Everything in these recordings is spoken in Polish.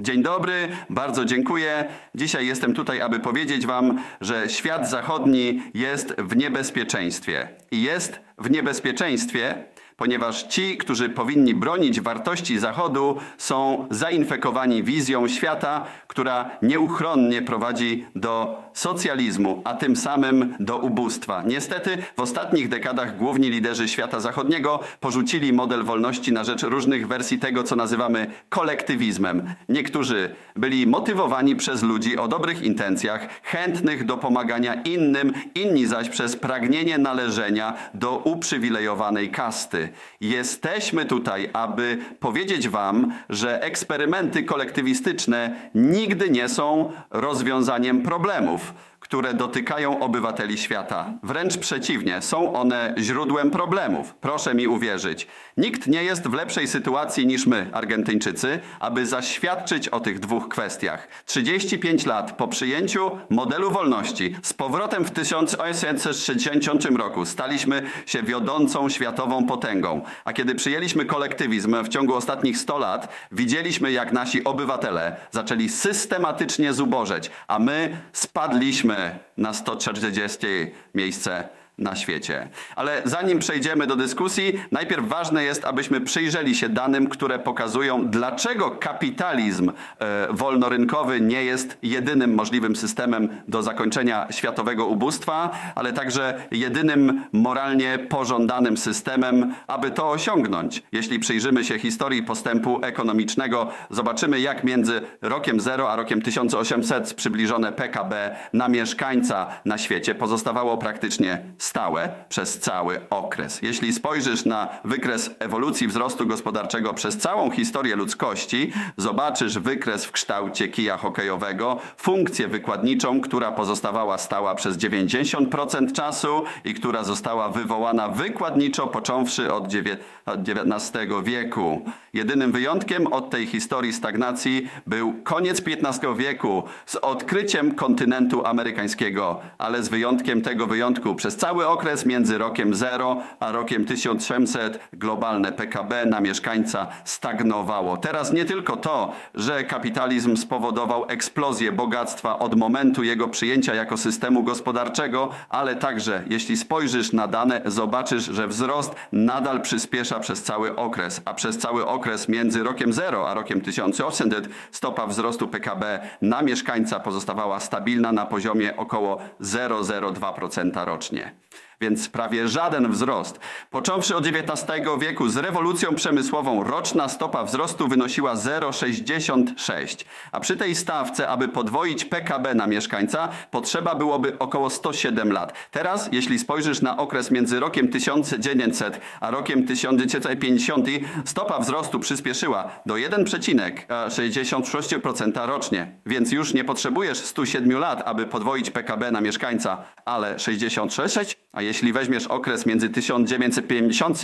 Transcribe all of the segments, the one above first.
Dzień dobry, bardzo dziękuję. Dzisiaj jestem tutaj, aby powiedzieć Wam, że świat zachodni jest w niebezpieczeństwie. I jest w niebezpieczeństwie, ponieważ ci, którzy powinni bronić wartości Zachodu, są zainfekowani wizją świata, która nieuchronnie prowadzi do socjalizmu, a tym samym do ubóstwa. Niestety w ostatnich dekadach główni liderzy świata zachodniego porzucili model wolności na rzecz różnych wersji tego, co nazywamy kolektywizmem. Niektórzy byli motywowani przez ludzi o dobrych intencjach, chętnych do pomagania innym, inni zaś przez pragnienie należenia do uprzywilejowanej kasty. Jesteśmy tutaj, aby powiedzieć Wam, że eksperymenty kolektywistyczne nigdy nie są rozwiązaniem problemów które dotykają obywateli świata. Wręcz przeciwnie, są one źródłem problemów. Proszę mi uwierzyć. Nikt nie jest w lepszej sytuacji niż my, Argentyńczycy, aby zaświadczyć o tych dwóch kwestiach. 35 lat po przyjęciu modelu wolności z powrotem w 1860 roku staliśmy się wiodącą światową potęgą. A kiedy przyjęliśmy kolektywizm w ciągu ostatnich 100 lat, widzieliśmy jak nasi obywatele zaczęli systematycznie zubożeć, a my spadliśmy na 140 miejsce na świecie. Ale zanim przejdziemy do dyskusji, najpierw ważne jest, abyśmy przyjrzeli się danym, które pokazują, dlaczego kapitalizm e, wolnorynkowy nie jest jedynym możliwym systemem do zakończenia światowego ubóstwa, ale także jedynym moralnie pożądanym systemem, aby to osiągnąć. Jeśli przyjrzymy się historii postępu ekonomicznego, zobaczymy, jak między rokiem 0 a rokiem 1800 przybliżone PKB na mieszkańca na świecie pozostawało praktycznie stałe przez cały okres. Jeśli spojrzysz na wykres ewolucji wzrostu gospodarczego przez całą historię ludzkości, zobaczysz wykres w kształcie kija hokejowego, funkcję wykładniczą, która pozostawała stała przez 90% czasu i która została wywołana wykładniczo począwszy od XIX wieku. Jedynym wyjątkiem od tej historii stagnacji był koniec XV wieku z odkryciem kontynentu amerykańskiego, ale z wyjątkiem tego wyjątku przez cały cały okres między rokiem 0 a rokiem 1800 globalne PKB na mieszkańca stagnowało. Teraz nie tylko to, że kapitalizm spowodował eksplozję bogactwa od momentu jego przyjęcia jako systemu gospodarczego, ale także, jeśli spojrzysz na dane, zobaczysz, że wzrost nadal przyspiesza przez cały okres, a przez cały okres między rokiem 0 a rokiem 1800 stopa wzrostu PKB na mieszkańca pozostawała stabilna na poziomie około 0,02% rocznie więc prawie żaden wzrost. Począwszy od XIX wieku z rewolucją przemysłową roczna stopa wzrostu wynosiła 0,66, a przy tej stawce, aby podwoić PKB na mieszkańca, potrzeba byłoby około 107 lat. Teraz, jeśli spojrzysz na okres między rokiem 1900 a rokiem 1950, stopa wzrostu przyspieszyła do 1,66% rocznie, więc już nie potrzebujesz 107 lat, aby podwoić PKB na mieszkańca, ale 66, a jeśli weźmiesz okres między 1950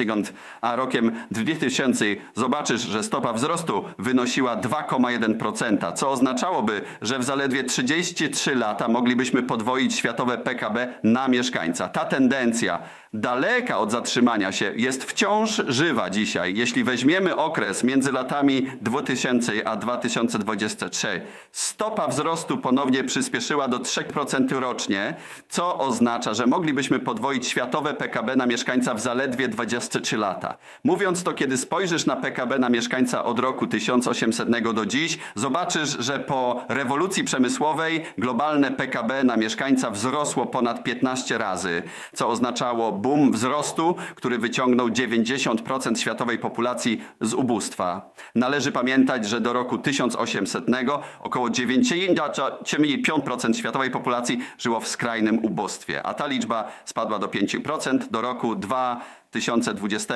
a rokiem 2000, zobaczysz, że stopa wzrostu wynosiła 2,1%, co oznaczałoby, że w zaledwie 33 lata moglibyśmy podwoić światowe PKB na mieszkańca. Ta tendencja daleka od zatrzymania się, jest wciąż żywa dzisiaj. Jeśli weźmiemy okres między latami 2000 a 2023, stopa wzrostu ponownie przyspieszyła do 3% rocznie, co oznacza, że moglibyśmy podwoić światowe PKB na mieszkańca w zaledwie 23 lata. Mówiąc to, kiedy spojrzysz na PKB na mieszkańca od roku 1800 do dziś, zobaczysz, że po rewolucji przemysłowej globalne PKB na mieszkańca wzrosło ponad 15 razy, co oznaczało boom wzrostu, który wyciągnął 90% światowej populacji z ubóstwa. Należy pamiętać, że do roku 1800 około 95% światowej populacji żyło w skrajnym ubóstwie, a ta liczba spadła do 5% do roku 2020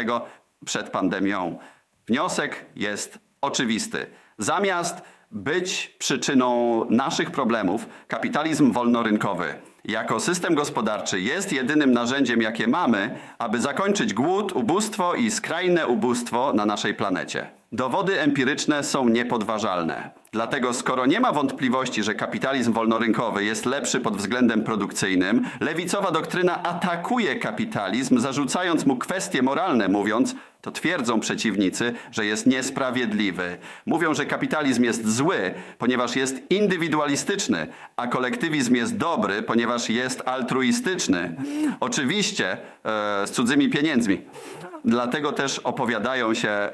przed pandemią. Wniosek jest oczywisty. Zamiast być przyczyną naszych problemów, kapitalizm wolnorynkowy jako system gospodarczy jest jedynym narzędziem, jakie mamy, aby zakończyć głód, ubóstwo i skrajne ubóstwo na naszej planecie. Dowody empiryczne są niepodważalne. Dlatego skoro nie ma wątpliwości, że kapitalizm wolnorynkowy jest lepszy pod względem produkcyjnym, lewicowa doktryna atakuje kapitalizm, zarzucając mu kwestie moralne, mówiąc, to twierdzą przeciwnicy, że jest niesprawiedliwy. Mówią, że kapitalizm jest zły, ponieważ jest indywidualistyczny, a kolektywizm jest dobry, ponieważ jest altruistyczny. Oczywiście e, z cudzymi pieniędzmi. Dlatego też opowiadają się e,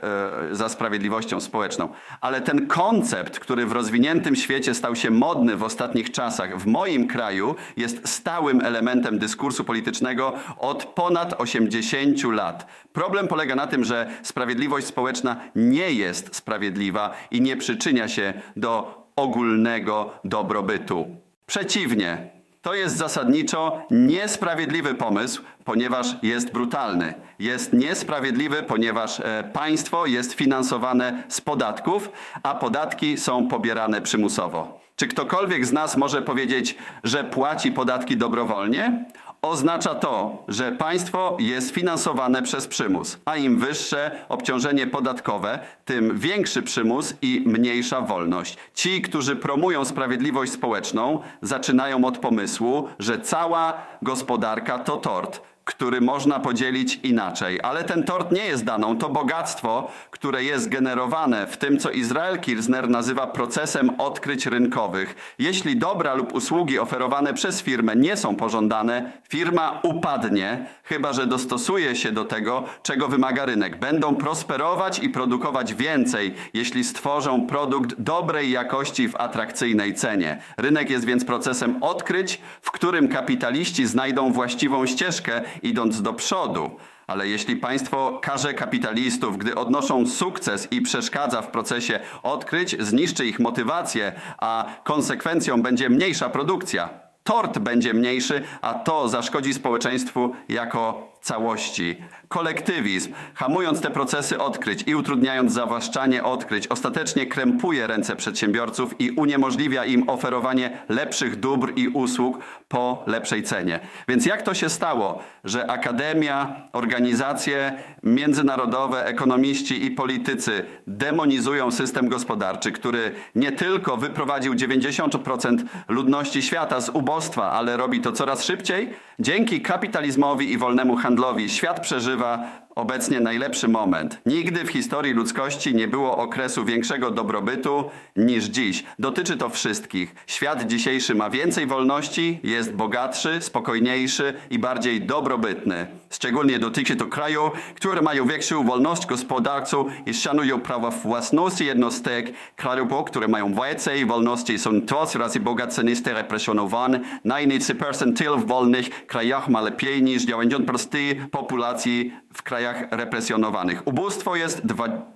za sprawiedliwością społeczną. Ale ten koncept, który w rozwiniętym świecie stał się modny w ostatnich czasach, w moim kraju jest stałym elementem dyskursu politycznego od ponad 80 lat. Problem polega na tym, że sprawiedliwość społeczna nie jest sprawiedliwa i nie przyczynia się do ogólnego dobrobytu. Przeciwnie, to jest zasadniczo niesprawiedliwy pomysł, ponieważ jest brutalny. Jest niesprawiedliwy, ponieważ e, państwo jest finansowane z podatków, a podatki są pobierane przymusowo. Czy ktokolwiek z nas może powiedzieć, że płaci podatki dobrowolnie? Oznacza to, że państwo jest finansowane przez przymus, a im wyższe obciążenie podatkowe, tym większy przymus i mniejsza wolność. Ci, którzy promują sprawiedliwość społeczną, zaczynają od pomysłu, że cała gospodarka to tort który można podzielić inaczej. Ale ten tort nie jest daną, to bogactwo, które jest generowane w tym, co Izrael Kirzner nazywa procesem odkryć rynkowych. Jeśli dobra lub usługi oferowane przez firmę nie są pożądane, firma upadnie, chyba że dostosuje się do tego, czego wymaga rynek. Będą prosperować i produkować więcej, jeśli stworzą produkt dobrej jakości w atrakcyjnej cenie. Rynek jest więc procesem odkryć, w którym kapitaliści znajdą właściwą ścieżkę idąc do przodu. Ale jeśli państwo karze kapitalistów, gdy odnoszą sukces i przeszkadza w procesie odkryć, zniszczy ich motywację, a konsekwencją będzie mniejsza produkcja, tort będzie mniejszy, a to zaszkodzi społeczeństwu jako całości. Kolektywizm, hamując te procesy odkryć i utrudniając zawłaszczanie odkryć, ostatecznie krępuje ręce przedsiębiorców i uniemożliwia im oferowanie lepszych dóbr i usług po lepszej cenie. Więc jak to się stało, że akademia, organizacje międzynarodowe, ekonomiści i politycy demonizują system gospodarczy, który nie tylko wyprowadził 90% ludności świata z ubóstwa, ale robi to coraz szybciej? Dzięki kapitalizmowi i wolnemu handlowi świat przeżywa obecnie najlepszy moment. Nigdy w historii ludzkości nie było okresu większego dobrobytu niż dziś. Dotyczy to wszystkich. Świat dzisiejszy ma więcej wolności, jest bogatszy, spokojniejszy i bardziej dobrobytny. Szczególnie dotyczy to kraju, które mają większą wolność gospodarczą i szanują prawa własności jednostek. Krajów, które mają więcej wolności są dwa razy bogatsze niż represjonowane. Najniższy percentil w wolnych krajach ma lepiej niż 90% populacji w krajach represjonowanych. Ubóstwo jest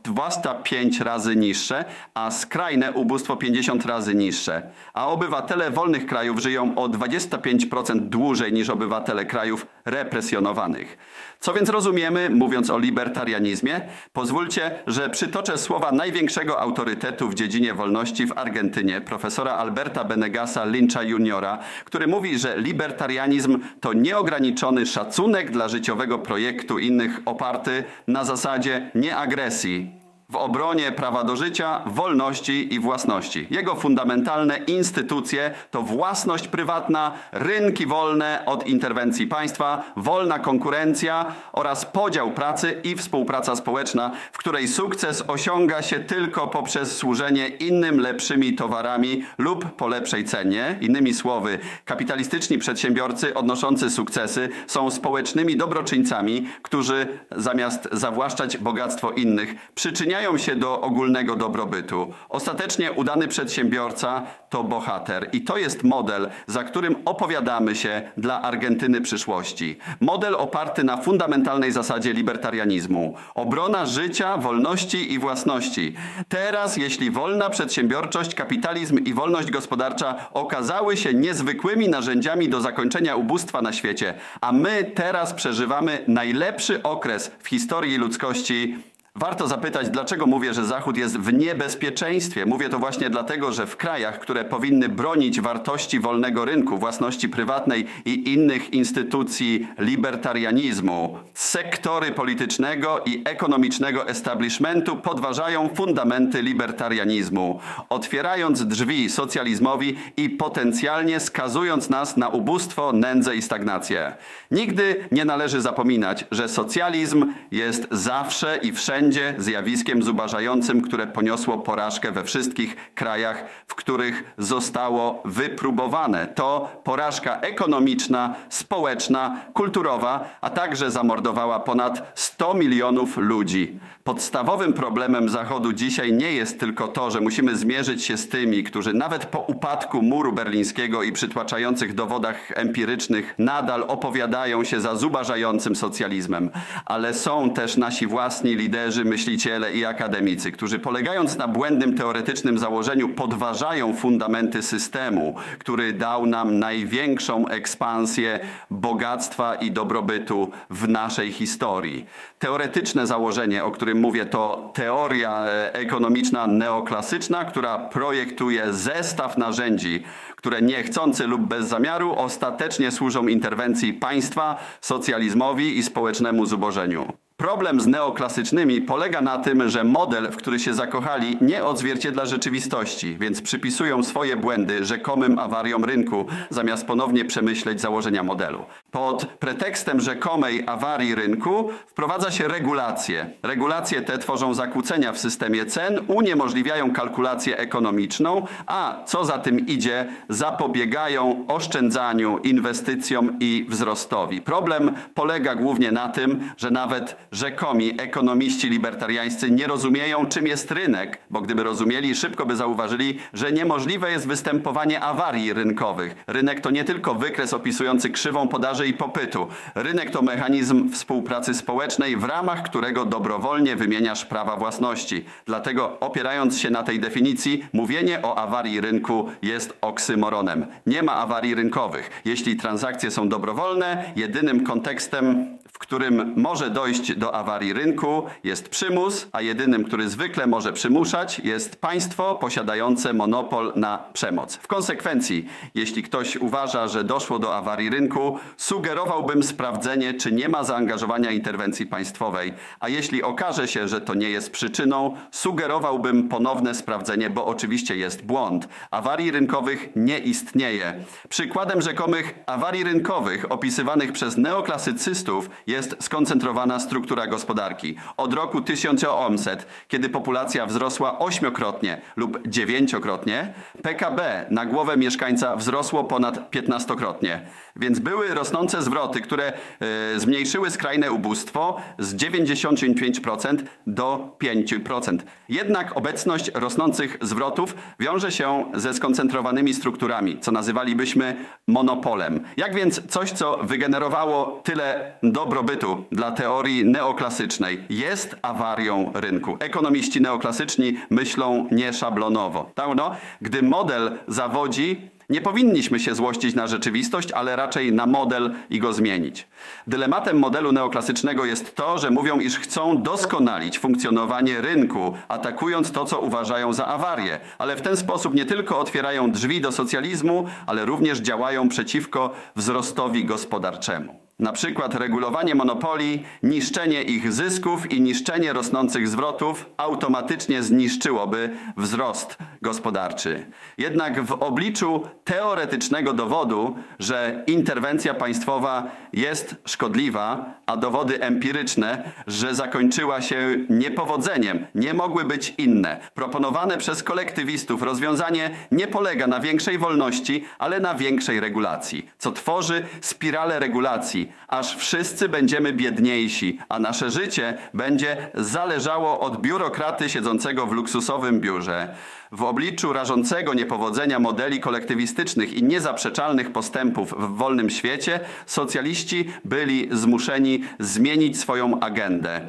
25 razy niższe, a skrajne ubóstwo 50 razy niższe. A obywatele wolnych krajów żyją o 25% dłużej niż obywatele krajów represjonowanych. Co więc rozumiemy, mówiąc o libertarianizmie? Pozwólcie, że przytoczę słowa największego autorytetu w dziedzinie wolności w Argentynie, profesora Alberta Benegasa Lyncha Juniora, który mówi, że libertarianizm to nieograniczony szacunek dla życiowego projektu innych oparty na zasadzie nieagresji w obronie prawa do życia, wolności i własności. Jego fundamentalne instytucje to własność prywatna, rynki wolne od interwencji państwa, wolna konkurencja oraz podział pracy i współpraca społeczna, w której sukces osiąga się tylko poprzez służenie innym lepszymi towarami lub po lepszej cenie. Innymi słowy, kapitalistyczni przedsiębiorcy odnoszący sukcesy są społecznymi dobroczyńcami, którzy zamiast zawłaszczać bogactwo innych, przyczyniają przyczyniają się do ogólnego dobrobytu. Ostatecznie udany przedsiębiorca to bohater i to jest model, za którym opowiadamy się dla Argentyny przyszłości. Model oparty na fundamentalnej zasadzie libertarianizmu. Obrona życia, wolności i własności. Teraz, jeśli wolna przedsiębiorczość, kapitalizm i wolność gospodarcza okazały się niezwykłymi narzędziami do zakończenia ubóstwa na świecie, a my teraz przeżywamy najlepszy okres w historii ludzkości Warto zapytać, dlaczego mówię, że Zachód jest w niebezpieczeństwie. Mówię to właśnie dlatego, że w krajach, które powinny bronić wartości wolnego rynku, własności prywatnej i innych instytucji libertarianizmu, sektory politycznego i ekonomicznego establishmentu podważają fundamenty libertarianizmu, otwierając drzwi socjalizmowi i potencjalnie skazując nas na ubóstwo, nędzę i stagnację. Nigdy nie należy zapominać, że socjalizm jest zawsze i wszędzie zjawiskiem zubażającym, które poniosło porażkę we wszystkich krajach, w których zostało wypróbowane. To porażka ekonomiczna, społeczna, kulturowa, a także zamordowała ponad 100 milionów ludzi. Podstawowym problemem Zachodu dzisiaj nie jest tylko to, że musimy zmierzyć się z tymi, którzy nawet po upadku muru berlińskiego i przytłaczających dowodach empirycznych nadal opowiadają się za zubażającym socjalizmem, ale są też nasi własni liderzy, myśliciele i akademicy, którzy polegając na błędnym teoretycznym założeniu podważają fundamenty systemu, który dał nam największą ekspansję bogactwa i dobrobytu w naszej historii. Teoretyczne założenie, o którym mówię, to teoria e, ekonomiczna neoklasyczna, która projektuje zestaw narzędzi, które niechcący lub bez zamiaru ostatecznie służą interwencji państwa, socjalizmowi i społecznemu zubożeniu. Problem z neoklasycznymi polega na tym, że model, w który się zakochali, nie odzwierciedla rzeczywistości, więc przypisują swoje błędy rzekomym awariom rynku, zamiast ponownie przemyśleć założenia modelu. Pod pretekstem rzekomej awarii rynku wprowadza się regulacje. Regulacje te tworzą zakłócenia w systemie cen, uniemożliwiają kalkulację ekonomiczną, a co za tym idzie, zapobiegają oszczędzaniu, inwestycjom i wzrostowi. Problem polega głównie na tym, że nawet rzekomi ekonomiści libertariańscy nie rozumieją, czym jest rynek, bo gdyby rozumieli, szybko by zauważyli, że niemożliwe jest występowanie awarii rynkowych. Rynek to nie tylko wykres opisujący krzywą podaży i popytu. Rynek to mechanizm współpracy społecznej, w ramach którego dobrowolnie wymieniasz prawa własności. Dlatego opierając się na tej definicji, mówienie o awarii rynku jest oksymoronem. Nie ma awarii rynkowych. Jeśli transakcje są dobrowolne, jedynym kontekstem w którym może dojść do awarii rynku, jest przymus, a jedynym, który zwykle może przymuszać, jest państwo posiadające monopol na przemoc. W konsekwencji, jeśli ktoś uważa, że doszło do awarii rynku, sugerowałbym sprawdzenie, czy nie ma zaangażowania interwencji państwowej, a jeśli okaże się, że to nie jest przyczyną, sugerowałbym ponowne sprawdzenie, bo oczywiście jest błąd. Awarii rynkowych nie istnieje. Przykładem rzekomych awarii rynkowych opisywanych przez neoklasycystów jest skoncentrowana struktura gospodarki. Od roku 1800, kiedy populacja wzrosła ośmiokrotnie lub dziewięciokrotnie, PKB na głowę mieszkańca wzrosło ponad piętnastokrotnie. Więc były rosnące zwroty, które e, zmniejszyły skrajne ubóstwo z 95% do 5%. Jednak obecność rosnących zwrotów wiąże się ze skoncentrowanymi strukturami, co nazywalibyśmy monopolem. Jak więc coś, co wygenerowało tyle dobrobytu dla teorii neoklasycznej, jest awarią rynku. Ekonomiści neoklasyczni myślą nieszablonowo. Tak, no? Gdy model zawodzi, nie powinniśmy się złościć na rzeczywistość, ale raczej na model i go zmienić. Dylematem modelu neoklasycznego jest to, że mówią, iż chcą doskonalić funkcjonowanie rynku, atakując to, co uważają za awarię, ale w ten sposób nie tylko otwierają drzwi do socjalizmu, ale również działają przeciwko wzrostowi gospodarczemu. Na przykład regulowanie monopoli, niszczenie ich zysków i niszczenie rosnących zwrotów automatycznie zniszczyłoby wzrost gospodarczy. Jednak w obliczu teoretycznego dowodu, że interwencja państwowa jest szkodliwa, a dowody empiryczne, że zakończyła się niepowodzeniem, nie mogły być inne. Proponowane przez kolektywistów rozwiązanie nie polega na większej wolności, ale na większej regulacji, co tworzy spiralę regulacji aż wszyscy będziemy biedniejsi, a nasze życie będzie zależało od biurokraty siedzącego w luksusowym biurze. W obliczu rażącego niepowodzenia modeli kolektywistycznych i niezaprzeczalnych postępów w wolnym świecie, socjaliści byli zmuszeni zmienić swoją agendę.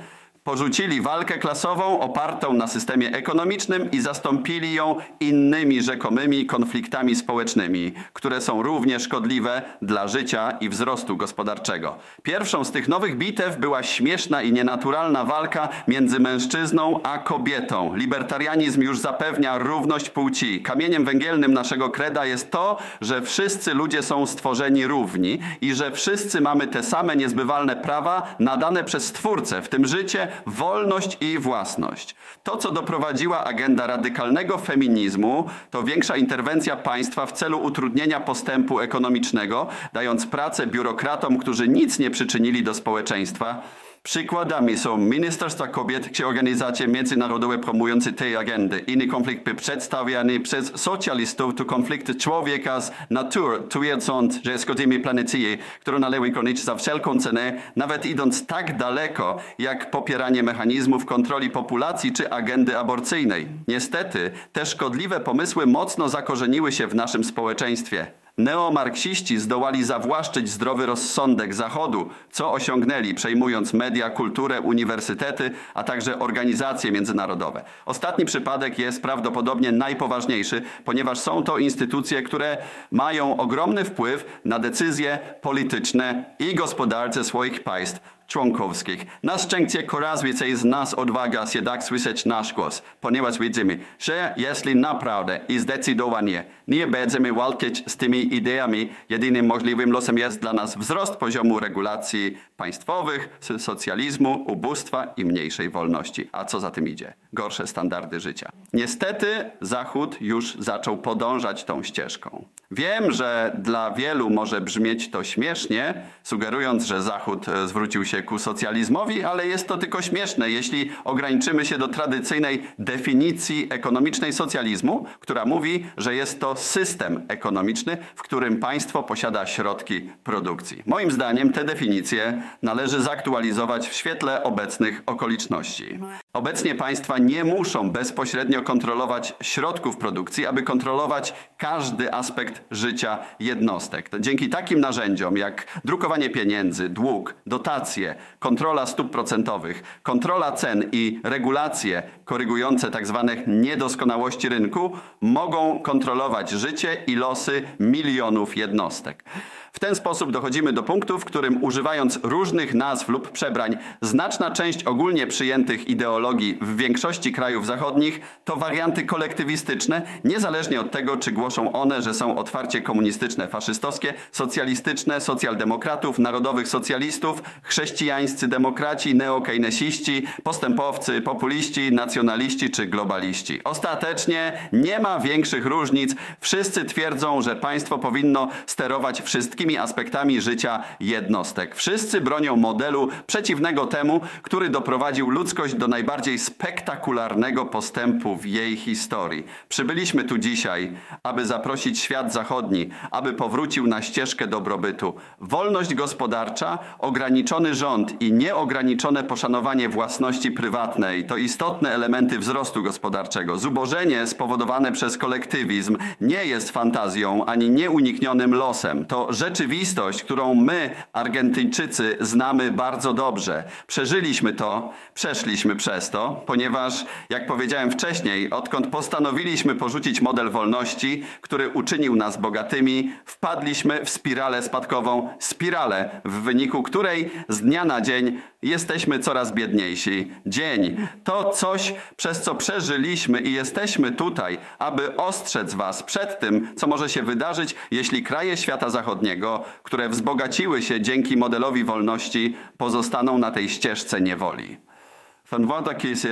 Porzucili walkę klasową opartą na systemie ekonomicznym i zastąpili ją innymi rzekomymi konfliktami społecznymi, które są równie szkodliwe dla życia i wzrostu gospodarczego. Pierwszą z tych nowych bitew była śmieszna i nienaturalna walka między mężczyzną a kobietą. Libertarianizm już zapewnia równość płci. Kamieniem węgielnym naszego kreda jest to, że wszyscy ludzie są stworzeni równi i że wszyscy mamy te same niezbywalne prawa nadane przez Stwórcę, w tym życie, wolność i własność. To, co doprowadziła agenda radykalnego feminizmu, to większa interwencja państwa w celu utrudnienia postępu ekonomicznego, dając pracę biurokratom, którzy nic nie przyczynili do społeczeństwa. Przykładami są Ministerstwa Kobiet czy organizacje międzynarodowe promujące tej agendy. Inny konflikt był przedstawiany przez socjalistów to konflikt człowieka z naturą, twierdząc, że szkodzimy planecie, którą należy chronić za wszelką cenę, nawet idąc tak daleko, jak popieranie mechanizmów kontroli populacji czy agendy aborcyjnej. Niestety, te szkodliwe pomysły mocno zakorzeniły się w naszym społeczeństwie. Neomarksiści zdołali zawłaszczyć zdrowy rozsądek Zachodu, co osiągnęli przejmując media, kulturę, uniwersytety, a także organizacje międzynarodowe. Ostatni przypadek jest prawdopodobnie najpoważniejszy, ponieważ są to instytucje, które mają ogromny wpływ na decyzje polityczne i gospodarcze swoich państw członkowskich. Na szczęście coraz więcej z nas odwaga się tak słyszeć nasz głos, ponieważ widzimy, że jeśli naprawdę i zdecydowanie nie będziemy walczyć z tymi ideami, jedynym możliwym losem jest dla nas wzrost poziomu regulacji państwowych, socjalizmu, ubóstwa i mniejszej wolności. A co za tym idzie? Gorsze standardy życia. Niestety Zachód już zaczął podążać tą ścieżką. Wiem, że dla wielu może brzmieć to śmiesznie, sugerując, że Zachód e, zwrócił się ku socjalizmowi, ale jest to tylko śmieszne, jeśli ograniczymy się do tradycyjnej definicji ekonomicznej socjalizmu, która mówi, że jest to system ekonomiczny, w którym państwo posiada środki produkcji. Moim zdaniem te definicje należy zaktualizować w świetle obecnych okoliczności. Obecnie państwa nie muszą bezpośrednio kontrolować środków produkcji, aby kontrolować każdy aspekt życia jednostek. Dzięki takim narzędziom jak drukowanie pieniędzy, dług, dotacje, kontrola stóp procentowych, kontrola cen i regulacje korygujące tzw. Tak niedoskonałości rynku mogą kontrolować życie i losy milionów jednostek. W ten sposób dochodzimy do punktu, w którym używając różnych nazw lub przebrań, znaczna część ogólnie przyjętych ideologii w większości krajów zachodnich to warianty kolektywistyczne, niezależnie od tego, czy głoszą one, że są otwarcie komunistyczne, faszystowskie, socjalistyczne, socjaldemokratów, narodowych socjalistów, chrześcijańscy demokraci, neokejnesiści, postępowcy, populiści, nacjonaliści czy globaliści. Ostatecznie nie ma większych różnic. Wszyscy twierdzą, że państwo powinno sterować wszystkimi wszystkimi aspektami życia jednostek. Wszyscy bronią modelu przeciwnego temu, który doprowadził ludzkość do najbardziej spektakularnego postępu w jej historii. Przybyliśmy tu dzisiaj, aby zaprosić świat zachodni, aby powrócił na ścieżkę dobrobytu. Wolność gospodarcza, ograniczony rząd i nieograniczone poszanowanie własności prywatnej to istotne elementy wzrostu gospodarczego. Zubożenie spowodowane przez kolektywizm nie jest fantazją ani nieuniknionym losem. To rzecz rzeczywistość, którą my, Argentyńczycy, znamy bardzo dobrze. Przeżyliśmy to, przeszliśmy przez to, ponieważ, jak powiedziałem wcześniej, odkąd postanowiliśmy porzucić model wolności, który uczynił nas bogatymi, wpadliśmy w spiralę spadkową, spiralę, w wyniku której z dnia na dzień jesteśmy coraz biedniejsi. Dzień to coś, przez co przeżyliśmy i jesteśmy tutaj, aby ostrzec Was przed tym, co może się wydarzyć, jeśli kraje świata zachodniego, które wzbogaciły się dzięki modelowi wolności, pozostaną na tej ścieżce niewoli. Van Wondakis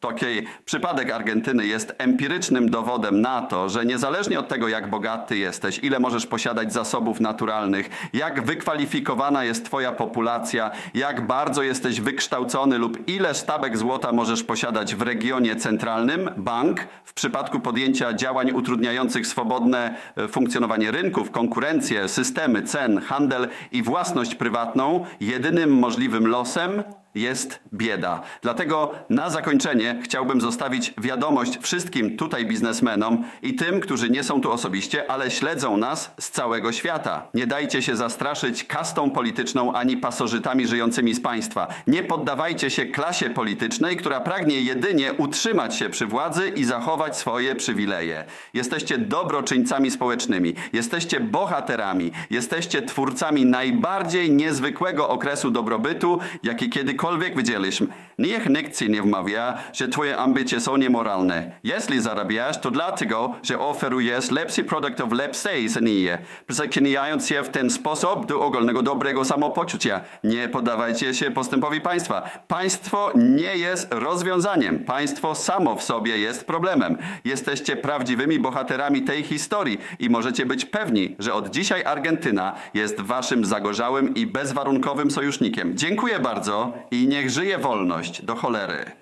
Taki przypadek Argentyny jest empirycznym dowodem na to, że niezależnie od tego, jak bogaty jesteś, ile możesz posiadać zasobów naturalnych, jak wykwalifikowana jest Twoja populacja, jak bardzo jesteś wykształcony lub ile sztabek złota możesz posiadać w regionie centralnym, bank w przypadku podjęcia działań utrudniających swobodne e, funkcjonowanie rynków, konkurencję, systemy cen, handel i własność prywatną, jedynym możliwym losem jest bieda. Dlatego na zakończenie chciałbym zostawić wiadomość wszystkim tutaj biznesmenom i tym, którzy nie są tu osobiście, ale śledzą nas z całego świata. Nie dajcie się zastraszyć kastą polityczną ani pasożytami żyjącymi z państwa. Nie poddawajcie się klasie politycznej, która pragnie jedynie utrzymać się przy władzy i zachować swoje przywileje. Jesteście dobroczyńcami społecznymi, jesteście bohaterami, jesteście twórcami najbardziej niezwykłego okresu dobrobytu, jaki kiedykolwiek widzieliśmy. Niech nikt ci nie wmawia, że twoje ambicje są niemoralne. Jeśli zarabiasz, to dlatego, że oferujesz lepszy produkt w lepszej cenie, przeklinając się w ten sposób do ogólnego dobrego samopoczucia. Nie poddawajcie się postępowi państwa. Państwo nie jest rozwiązaniem. Państwo samo w sobie jest problemem. Jesteście prawdziwymi bohaterami tej historii i możecie być pewni, że od dzisiaj Argentyna jest waszym zagorzałym i bezwarunkowym sojusznikiem. Dziękuję bardzo i niech żyje wolność do cholery.